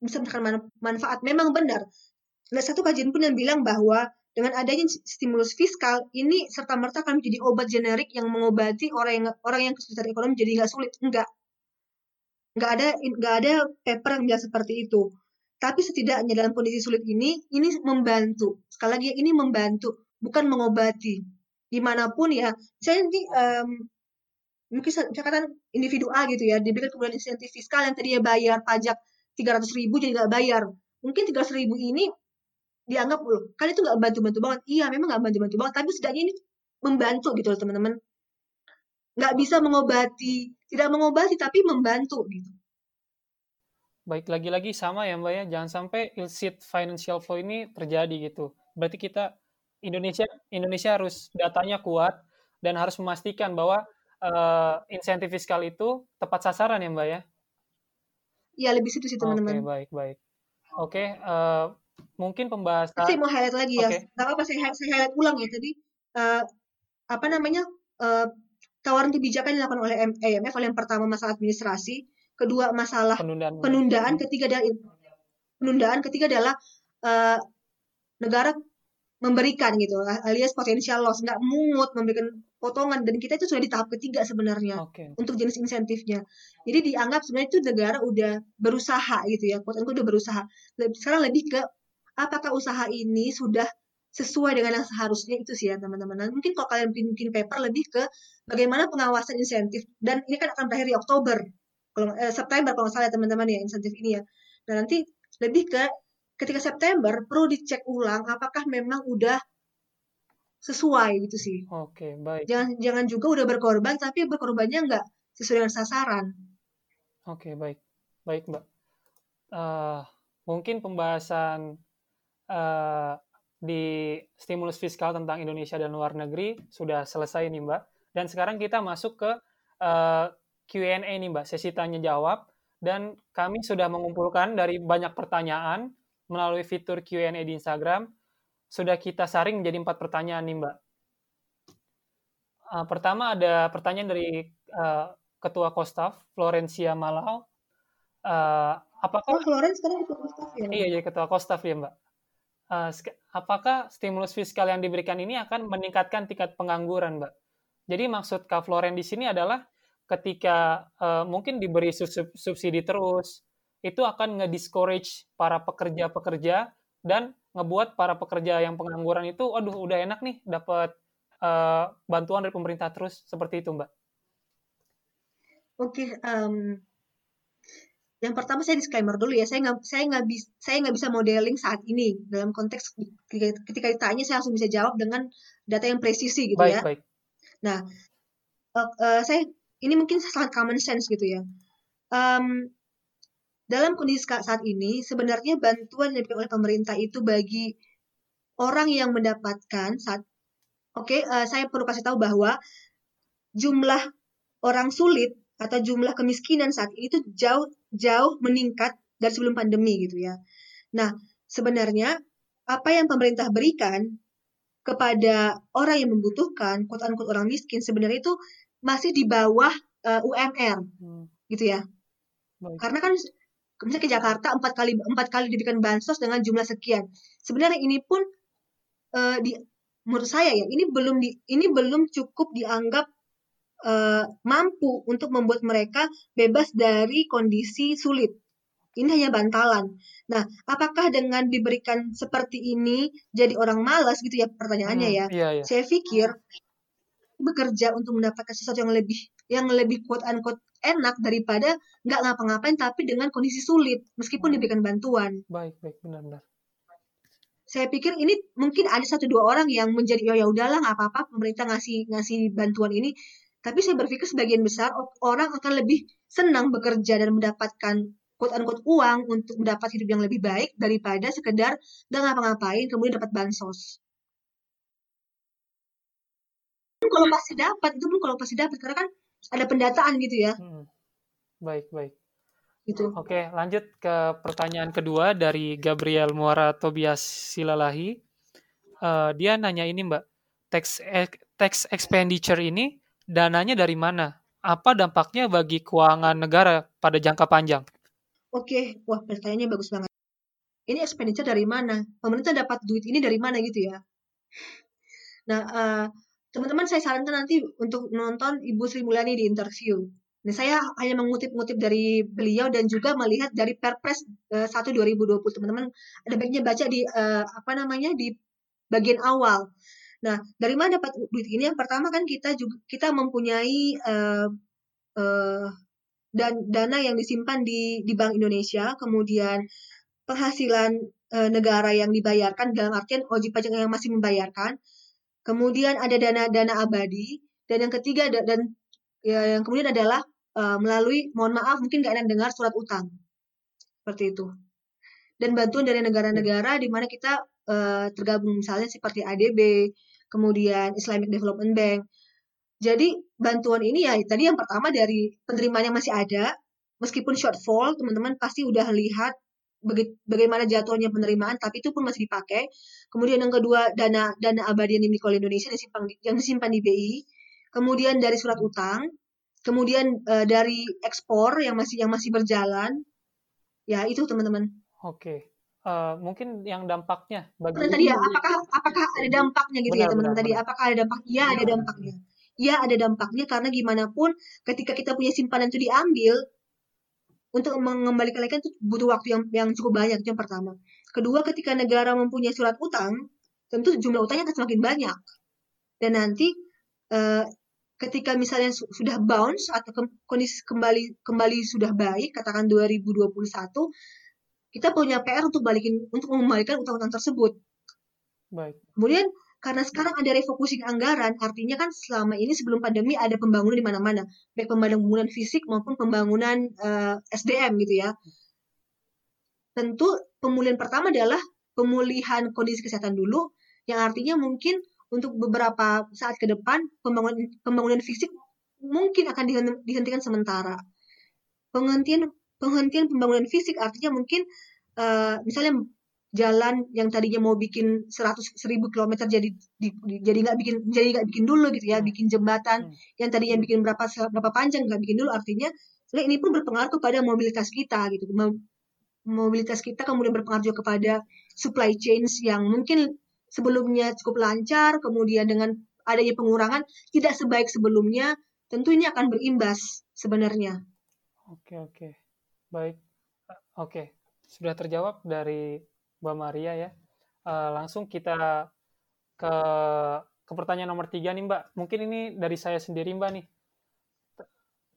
bisa mendapatkan manfaat. Memang benar. Ada satu kajian pun yang bilang bahwa dengan adanya stimulus fiskal ini serta merta akan menjadi obat generik yang mengobati orang yang orang yang kesulitan ekonomi jadi nggak sulit. Enggak nggak ada nggak ada paper yang bilang seperti itu tapi setidaknya dalam kondisi sulit ini ini membantu sekali lagi ini membantu bukan mengobati di mana pun ya saya nanti um, mungkin catatan individual gitu ya diberikan kemudian insentif fiskal yang tadinya bayar pajak 300 ribu jadi nggak bayar. Mungkin 300 ribu ini dianggap loh kan itu nggak bantu-bantu banget. Iya memang nggak bantu-bantu banget tapi setidaknya ini membantu gitu loh teman-teman. Nggak bisa mengobati tidak mengobati tapi membantu gitu. Baik lagi-lagi sama ya mbak ya. Jangan sampai illicit financial flow ini terjadi gitu. Berarti kita Indonesia Indonesia harus datanya kuat dan harus memastikan bahwa uh, insentif fiskal itu tepat sasaran ya mbak ya Iya lebih situ sih teman-teman. Oke okay, baik baik. Oke okay, uh, eh, mungkin pembahasan. Saya mau highlight lagi ya. Okay. apa saya, saya highlight ulang ya tadi. Uh, apa namanya uh, tawaran kebijakan yang dilakukan oleh IMF oleh yang pertama masalah administrasi, kedua masalah penundaan, penundaan ketiga adalah penundaan, ketiga adalah uh, negara memberikan gitu alias potensial loss nggak mungut memberikan potongan dan kita itu sudah di tahap ketiga sebenarnya okay. untuk jenis insentifnya jadi dianggap sebenarnya itu negara udah berusaha gitu ya quote udah berusaha sekarang lebih ke apakah usaha ini sudah sesuai dengan yang seharusnya itu sih ya teman-teman. Nah, mungkin kalau kalian bikin paper lebih ke bagaimana pengawasan insentif dan ini kan akan berakhir di Oktober, kalau eh, September kalau nggak salah ya teman-teman ya insentif ini ya. Nah nanti lebih ke ketika September perlu dicek ulang apakah memang udah sesuai gitu sih. Oke baik. Jangan jangan juga udah berkorban tapi berkorbannya nggak sesuai dengan sasaran. Oke baik baik mbak. Uh, mungkin pembahasan uh, di stimulus fiskal tentang Indonesia dan luar negeri sudah selesai nih Mbak. Dan sekarang kita masuk ke uh, eh, Q&A nih Mbak, sesi tanya jawab. Dan kami sudah mengumpulkan dari banyak pertanyaan melalui fitur Q&A di Instagram. Sudah kita saring menjadi empat pertanyaan nih Mbak. Uh, pertama ada pertanyaan dari uh, Ketua Kostaf, Florencia Malau. Uh, apakah... Oh, Florence sekarang Ketua Kostaf ya? Iya, jadi Ketua Kostaf ya Mbak uh, apakah stimulus fiskal yang diberikan ini akan meningkatkan tingkat pengangguran, Mbak? Jadi maksud Kak Floren di sini adalah ketika uh, mungkin diberi subsidi terus, itu akan nge-discourage para pekerja-pekerja dan ngebuat para pekerja yang pengangguran itu, aduh udah enak nih dapat uh, bantuan dari pemerintah terus, seperti itu Mbak. Oke, okay, um, yang pertama saya disclaimer dulu ya, saya nggak saya nggak bisa saya nggak bisa modeling saat ini dalam konteks ketika ditanya saya langsung bisa jawab dengan data yang presisi gitu baik, ya. Baik. Nah, uh, uh, saya ini mungkin sangat common sense gitu ya. Um, dalam kondisi saat ini sebenarnya bantuan yang diberikan oleh pemerintah itu bagi orang yang mendapatkan saat oke okay, uh, saya perlu kasih tahu bahwa jumlah orang sulit atau jumlah kemiskinan saat ini itu jauh jauh meningkat dari sebelum pandemi gitu ya. Nah, sebenarnya apa yang pemerintah berikan kepada orang yang membutuhkan, quote unquote orang miskin sebenarnya itu masih di bawah uh, UMR, hmm. gitu ya. Baik. Karena kan misalnya ke Jakarta empat kali empat kali diberikan bansos dengan jumlah sekian. Sebenarnya ini pun uh, di menurut saya ya ini belum di ini belum cukup dianggap uh, mampu untuk membuat mereka bebas dari kondisi sulit. Ini hanya bantalan. Nah, apakah dengan diberikan seperti ini jadi orang malas gitu ya pertanyaannya hmm, ya? Iya, iya. Saya pikir bekerja untuk mendapatkan sesuatu yang lebih yang lebih quote unquote enak daripada nggak ngapa-ngapain tapi dengan kondisi sulit meskipun hmm. diberikan bantuan. Baik, baik, benar-benar. Saya pikir ini mungkin ada satu dua orang yang menjadi oh ya udahlah nggak apa-apa pemerintah ngasih ngasih bantuan ini. Tapi saya berpikir sebagian besar orang akan lebih senang bekerja dan mendapatkan quote unquote uang untuk mendapat hidup yang lebih baik daripada sekedar nggak ngapa-ngapain kemudian dapat bansos kalau pasti dapat itu pun kalau pasti dapat karena kan ada pendataan gitu ya. Hmm. Baik baik. Gitu. Oke lanjut ke pertanyaan kedua dari Gabriel Muara Tobias Silalahi. Uh, dia nanya ini mbak, tax tax expenditure ini dananya dari mana? Apa dampaknya bagi keuangan negara pada jangka panjang? Oke, wah pertanyaannya bagus banget. Ini expenditure dari mana? Pemerintah dapat duit ini dari mana gitu ya? Nah, uh, teman-teman saya sarankan nanti untuk nonton Ibu Sri Mulyani di interview. Nah, saya hanya mengutip-ngutip dari beliau dan juga melihat dari Perpres uh, 1 2020. Teman-teman ada baiknya baca di uh, apa namanya di bagian awal. Nah, dari mana dapat duit ini? Yang pertama kan kita juga kita mempunyai uh, uh, dan dana yang disimpan di di Bank Indonesia, kemudian penghasilan uh, negara yang dibayarkan dalam artian wajib pajak yang masih membayarkan, Kemudian ada dana-dana abadi dan yang ketiga dan ya, yang kemudian adalah uh, melalui mohon maaf mungkin nggak enak dengar surat utang. Seperti itu. Dan bantuan dari negara-negara di mana kita uh, tergabung misalnya seperti ADB kemudian Islamic Development Bank. Jadi bantuan ini ya tadi yang pertama dari penerimaan yang masih ada meskipun shortfall teman-teman pasti udah lihat bagaimana jatuhnya penerimaan, tapi itu pun masih dipakai. Kemudian yang kedua dana dana abadi yang dimiliki oleh Indonesia yang disimpan yang disimpan di BI. Kemudian dari surat utang, kemudian uh, dari ekspor yang masih yang masih berjalan. Ya itu teman-teman. Oke. Uh, mungkin yang dampaknya bagi tadi ya apakah apakah ada dampaknya gitu ya, benar, ya teman-teman tadi apakah ada dampak iya ada dampaknya ya ada dampaknya karena gimana pun ketika kita punya simpanan itu diambil untuk mengembalikan lagi itu butuh waktu yang yang cukup banyak itu yang pertama. Kedua, ketika negara mempunyai surat utang, tentu jumlah utangnya akan semakin banyak. Dan nanti uh, ketika misalnya su sudah bounce atau ke kondisi kembali kembali sudah baik, katakan 2021, kita punya PR untuk balikin untuk mengembalikan utang-utang tersebut. Baik. Kemudian karena sekarang ada refocusing anggaran, artinya kan selama ini sebelum pandemi ada pembangunan di mana-mana, baik pembangunan fisik maupun pembangunan uh, eh, SDM gitu ya. Tentu pemulihan pertama adalah pemulihan kondisi kesehatan dulu, yang artinya mungkin untuk beberapa saat ke depan pembangunan pembangunan fisik mungkin akan dihentikan sementara. Penghentian penghentian pembangunan fisik artinya mungkin uh, misalnya jalan yang tadinya mau bikin 100 seribu kilometer jadi di, di, jadi nggak bikin jadi nggak bikin dulu gitu ya hmm. bikin jembatan hmm. yang tadinya bikin berapa berapa panjang nggak bikin dulu artinya ini pun berpengaruh kepada mobilitas kita gitu. Mobilitas kita kemudian berpengaruh juga kepada supply chains yang mungkin sebelumnya cukup lancar kemudian dengan adanya pengurangan tidak sebaik sebelumnya tentu ini akan berimbas sebenarnya. Oke oke. Baik. Oke. Sudah terjawab dari Mbak Maria ya. Uh, langsung kita ke ke pertanyaan nomor tiga nih Mbak. Mungkin ini dari saya sendiri Mbak nih.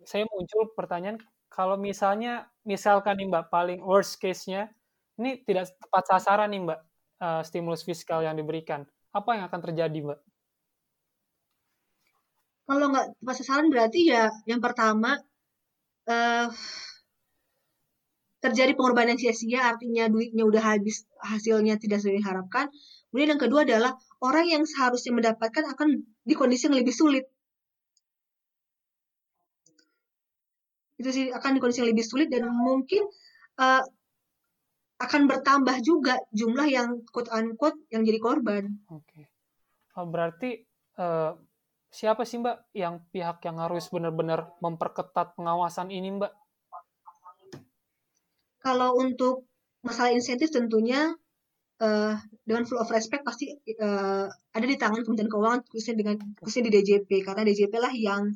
Saya muncul pertanyaan kalau misalnya misalkan nih Mbak paling worst case-nya ini tidak tepat sasaran nih Mbak uh, stimulus fiskal yang diberikan. Apa yang akan terjadi Mbak? Kalau nggak tepat sasaran berarti ya yang pertama uh, terjadi pengorbanan sia-sia artinya duitnya udah habis hasilnya tidak sesuai diharapkan kemudian yang kedua adalah orang yang seharusnya mendapatkan akan di kondisi yang lebih sulit itu sih akan di kondisi yang lebih sulit dan mungkin uh, akan bertambah juga jumlah yang quote unquote yang jadi korban. Oke. Oh, berarti uh, siapa sih Mbak yang pihak yang harus benar-benar memperketat pengawasan ini Mbak? Kalau untuk masalah insentif tentunya uh, dengan full of respect pasti uh, ada di tangan Kementerian Keuangan khususnya dengan khususnya di DJP karena DJP lah yang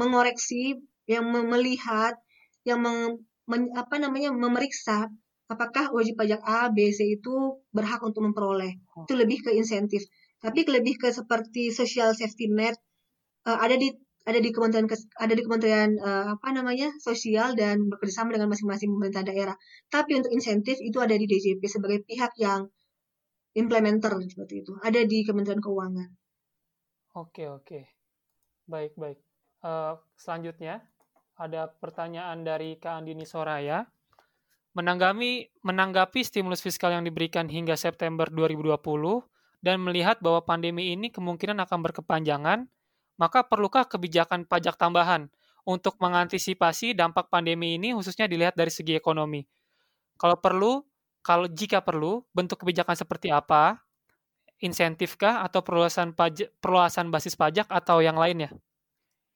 mengoreksi, yang melihat, yang meng, men, apa namanya memeriksa apakah wajib pajak A, B, C itu berhak untuk memperoleh. Itu lebih ke insentif. Tapi lebih ke seperti social safety net uh, ada di ada di kementerian ada di kementerian uh, apa namanya sosial dan bekerjasama dengan masing-masing pemerintah daerah. Tapi untuk insentif itu ada di DJP sebagai pihak yang implementer seperti itu. Ada di Kementerian Keuangan. Oke oke, baik baik. Uh, selanjutnya ada pertanyaan dari Kak Andini Soraya. Menanggapi menanggapi stimulus fiskal yang diberikan hingga September 2020 dan melihat bahwa pandemi ini kemungkinan akan berkepanjangan maka perlukah kebijakan pajak tambahan untuk mengantisipasi dampak pandemi ini khususnya dilihat dari segi ekonomi? Kalau perlu, kalau jika perlu, bentuk kebijakan seperti apa? Insentifkah atau perluasan pajak, perluasan basis pajak atau yang lainnya?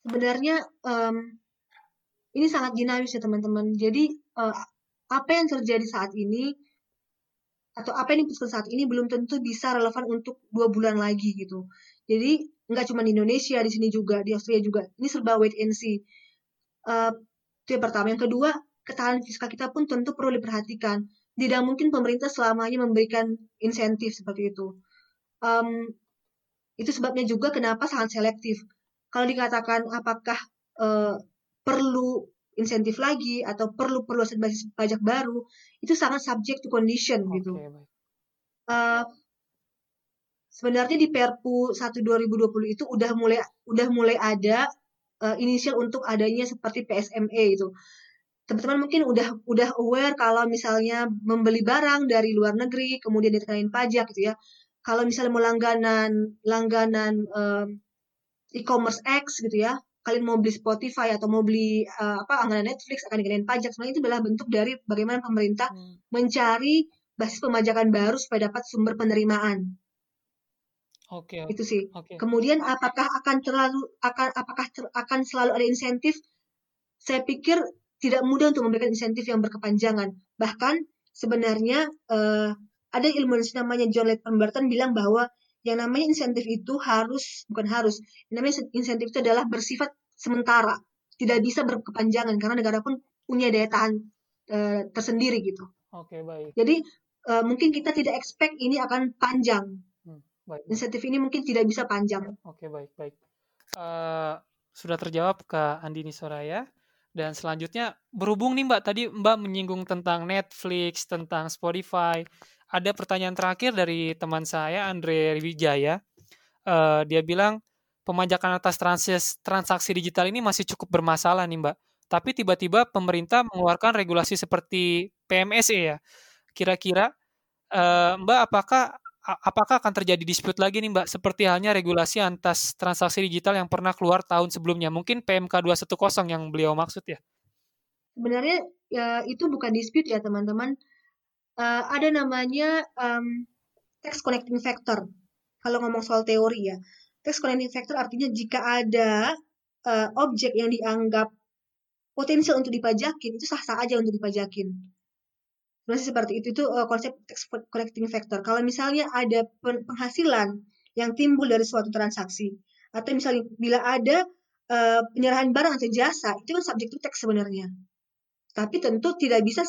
Sebenarnya um, ini sangat dinamis ya teman-teman. Jadi uh, apa yang terjadi saat ini atau apa yang diputuskan saat ini belum tentu bisa relevan untuk dua bulan lagi gitu. Jadi nggak cuma di Indonesia di sini juga di Australia juga. Ini serba wait and see. Uh, itu yang pertama. Yang kedua ketahanan fiskal kita pun tentu perlu diperhatikan. Tidak mungkin pemerintah selamanya memberikan insentif seperti itu. Um, itu sebabnya juga kenapa sangat selektif. Kalau dikatakan apakah uh, perlu insentif lagi atau perlu perluasan basis pajak baru itu sangat subject to condition okay, gitu. Uh, sebenarnya di Perpu 1 2020 itu udah mulai udah mulai ada uh, inisial untuk adanya seperti PSME itu. Teman-teman mungkin udah udah aware kalau misalnya membeli barang dari luar negeri kemudian dikenain pajak gitu ya. Kalau misalnya mau langganan langganan um, e-commerce X gitu ya, kalian mau beli Spotify atau mau beli uh, apa langganan Netflix akan dikenain pajak. Sebenarnya itu adalah bentuk dari bagaimana pemerintah hmm. mencari basis pemajakan baru supaya dapat sumber penerimaan Oke. Okay, itu sih. Okay. Kemudian apakah akan terlalu akan apakah ter, akan selalu ada insentif? Saya pikir tidak mudah untuk memberikan insentif yang berkepanjangan. Bahkan sebenarnya uh, ada ilmuwan namanya John Layton Burton bilang bahwa yang namanya insentif itu harus bukan harus, yang namanya insentif itu adalah bersifat sementara, tidak bisa berkepanjangan karena negara pun punya daya tahan uh, tersendiri gitu. Oke okay, baik. Jadi uh, mungkin kita tidak expect ini akan panjang Baik. Insentif ini mungkin tidak bisa panjang. Oke, baik, baik. Uh, sudah terjawab ke Andini Soraya. Dan selanjutnya, berhubung nih Mbak, tadi Mbak menyinggung tentang Netflix, tentang Spotify. Ada pertanyaan terakhir dari teman saya, Andre Wijaya. Uh, dia bilang, pemajakan atas transaksi, transaksi digital ini masih cukup bermasalah nih Mbak. Tapi tiba-tiba pemerintah mengeluarkan regulasi seperti PMSE ya. Kira-kira uh, Mbak apakah apakah akan terjadi dispute lagi nih Mbak? Seperti halnya regulasi atas transaksi digital yang pernah keluar tahun sebelumnya. Mungkin PMK 210 yang beliau maksud ya. Sebenarnya ya, itu bukan dispute ya teman-teman. Uh, ada namanya um, text connecting factor. Kalau ngomong soal teori ya. Text connecting factor artinya jika ada uh, objek yang dianggap potensial untuk dipajakin itu sah-sah aja untuk dipajakin masih seperti itu itu uh, konsep collecting factor. Kalau misalnya ada penghasilan yang timbul dari suatu transaksi atau misalnya bila ada uh, penyerahan barang atau jasa itu kan subject to tax sebenarnya. Tapi tentu tidak bisa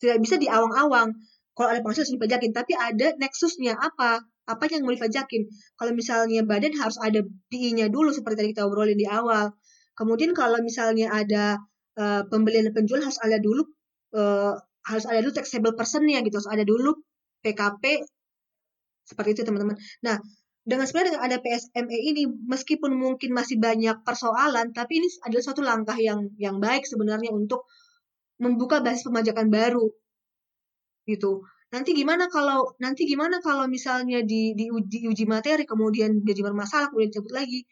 tidak bisa di awang-awang. Kalau ada penghasilan dipajakin, tapi ada nexusnya apa? Apa yang mau dipajakin? Kalau misalnya badan harus ada PI-nya dulu seperti tadi kita obrolin di awal. Kemudian kalau misalnya ada uh, pembelian dan penjualan harus ada dulu uh, harus ada dulu taxable personnya gitu harus ada dulu PKP seperti itu teman-teman. Nah dengan sebenarnya dengan ada PSME ini meskipun mungkin masih banyak persoalan tapi ini adalah suatu langkah yang yang baik sebenarnya untuk membuka basis pemajakan baru gitu. Nanti gimana kalau nanti gimana kalau misalnya di di uji, uji materi kemudian jadi bermasalah kemudian dicabut lagi?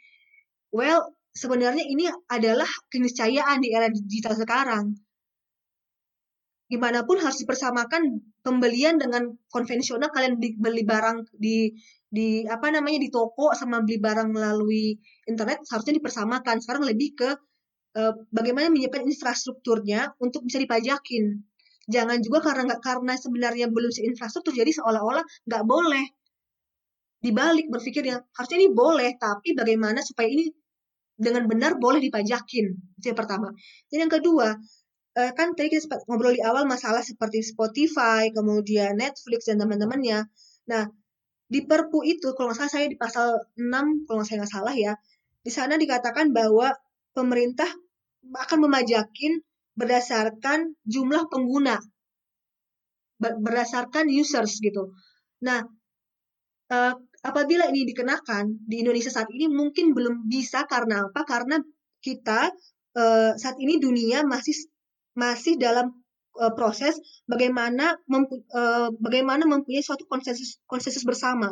Well, sebenarnya ini adalah keniscayaan di era digital sekarang gimana pun harus dipersamakan pembelian dengan konvensional kalian beli barang di di apa namanya di toko sama beli barang melalui internet seharusnya dipersamakan. Sekarang lebih ke uh, bagaimana menyiapkan infrastrukturnya untuk bisa dipajakin. Jangan juga karena nggak karena sebenarnya belum infrastruktur jadi seolah-olah nggak boleh. Dibalik berpikirnya harusnya ini boleh, tapi bagaimana supaya ini dengan benar boleh dipajakin. Itu yang pertama. Dan yang kedua, uh, kan tadi kita ngobrol di awal masalah seperti Spotify, kemudian Netflix dan teman-temannya. Nah, di Perpu itu, kalau nggak salah saya di pasal 6, kalau saya nggak salah ya, di sana dikatakan bahwa pemerintah akan memajakin berdasarkan jumlah pengguna, berdasarkan users gitu. Nah, uh, apabila ini dikenakan di Indonesia saat ini mungkin belum bisa karena apa? Karena kita uh, saat ini dunia masih masih dalam uh, proses bagaimana mempu, uh, bagaimana mempunyai suatu konsensus konsensus bersama.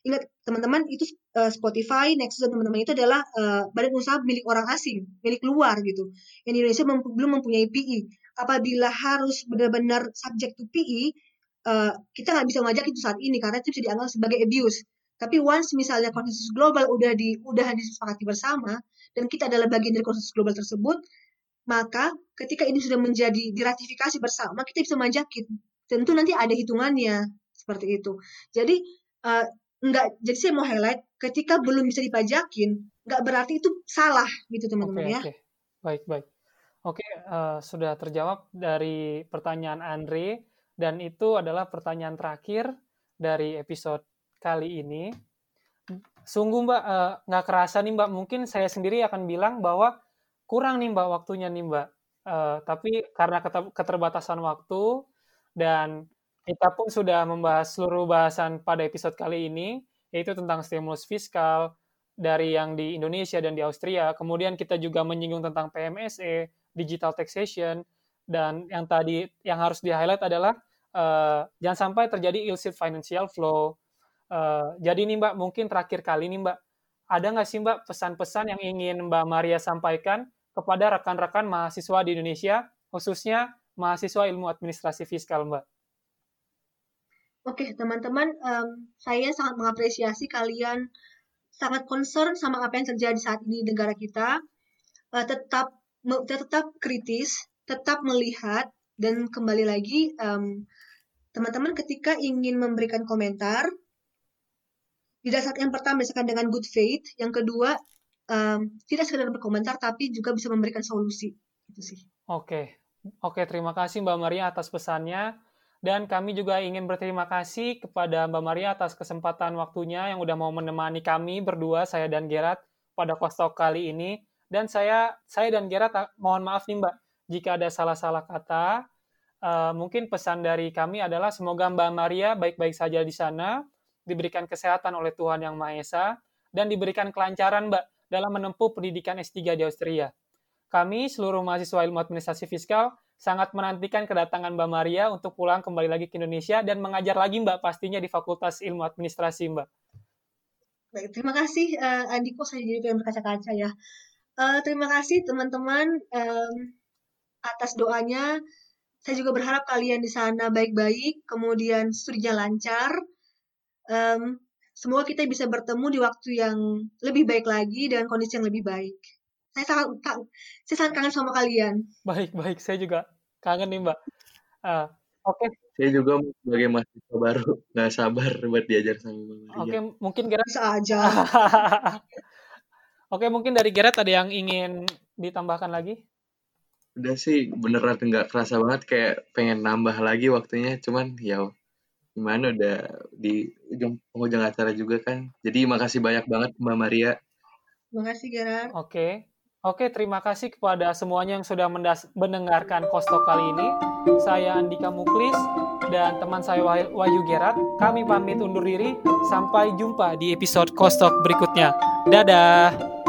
Ingat teman-teman itu uh, Spotify, Nexus dan teman-teman itu adalah uh, badan usaha milik orang asing, milik luar gitu. Yang Indonesia mem belum mempunyai PI. Apabila harus benar-benar subject to PI, uh, kita nggak bisa ngajak itu saat ini karena itu bisa dianggap sebagai abuse. Tapi once misalnya konsensus global udah di udah disepakati bersama dan kita adalah bagian dari konsensus global tersebut, maka ketika ini sudah menjadi diratifikasi bersama, kita bisa majakin. Tentu nanti ada hitungannya seperti itu. Jadi uh, enggak, jadi saya mau highlight ketika belum bisa dipajakin, nggak berarti itu salah gitu teman-teman okay, ya. Okay. Baik baik. Oke, okay, uh, eh, sudah terjawab dari pertanyaan Andre dan itu adalah pertanyaan terakhir dari episode kali ini. Sungguh Mbak, uh, nggak kerasa nih Mbak, mungkin saya sendiri akan bilang bahwa kurang nih Mbak waktunya nih Mbak. Uh, tapi karena keterbatasan waktu dan kita pun sudah membahas seluruh bahasan pada episode kali ini, yaitu tentang stimulus fiskal dari yang di Indonesia dan di Austria. Kemudian kita juga menyinggung tentang PMSE, digital taxation, dan yang tadi yang harus di-highlight adalah uh, jangan sampai terjadi illicit financial flow. Uh, jadi nih Mbak, mungkin terakhir kali nih Mbak, ada nggak sih Mbak pesan-pesan yang ingin Mbak Maria sampaikan kepada rekan-rekan mahasiswa di Indonesia, khususnya mahasiswa ilmu administrasi fiskal, Mbak? Oke, teman-teman, um, saya sangat mengapresiasi kalian sangat concern sama apa yang terjadi saat ini di negara kita. Uh, tetap tetap kritis, tetap melihat dan kembali lagi teman teman-teman ketika ingin memberikan komentar didasarkan yang pertama misalkan dengan good faith, yang kedua um, tidak sekedar berkomentar tapi juga bisa memberikan solusi itu sih. Oke. Oke, terima kasih Mbak Maria atas pesannya dan kami juga ingin berterima kasih kepada Mbak Maria atas kesempatan waktunya yang udah mau menemani kami berdua saya dan Gerat pada Kostok kali ini dan saya saya dan Gerat ah, mohon maaf nih Mbak jika ada salah-salah kata. Uh, mungkin pesan dari kami adalah semoga Mbak Maria baik-baik saja di sana, diberikan kesehatan oleh Tuhan Yang Maha Esa, dan diberikan kelancaran Mbak dalam menempuh pendidikan S3 di Austria. Kami, seluruh mahasiswa ilmu administrasi fiskal, sangat menantikan kedatangan Mbak Maria untuk pulang kembali lagi ke Indonesia dan mengajar lagi Mbak pastinya di Fakultas Ilmu Administrasi Mbak. Baik, terima kasih uh, Andiko saya jadi pengen berkaca-kaca ya. Uh, terima kasih teman-teman um, atas doanya. Saya juga berharap kalian di sana baik-baik, kemudian studinya lancar. Um, Semoga kita bisa bertemu di waktu yang lebih baik lagi dengan kondisi yang lebih baik. Saya sangat, saya sangat kangen sama kalian. Baik, baik. Saya juga kangen nih, Mbak. Uh, Oke. Okay. Saya juga sebagai mahasiswa baru nggak sabar buat diajar sama Mbak Maria. Oke, okay, mungkin Gerard bisa aja. Oke, okay, mungkin dari Gerard ada yang ingin ditambahkan lagi? Udah sih beneran nggak kerasa banget kayak pengen nambah lagi waktunya, cuman ya gimana udah di ujung penghujung acara juga kan. Jadi makasih banyak banget Mbak Maria. Makasih Gerard. Oke. Oke, terima kasih kepada semuanya yang sudah mendengarkan Kostok kali ini. Saya Andika Muklis dan teman saya Wahyu Gerat. Kami pamit undur diri. Sampai jumpa di episode Kostok berikutnya. Dadah.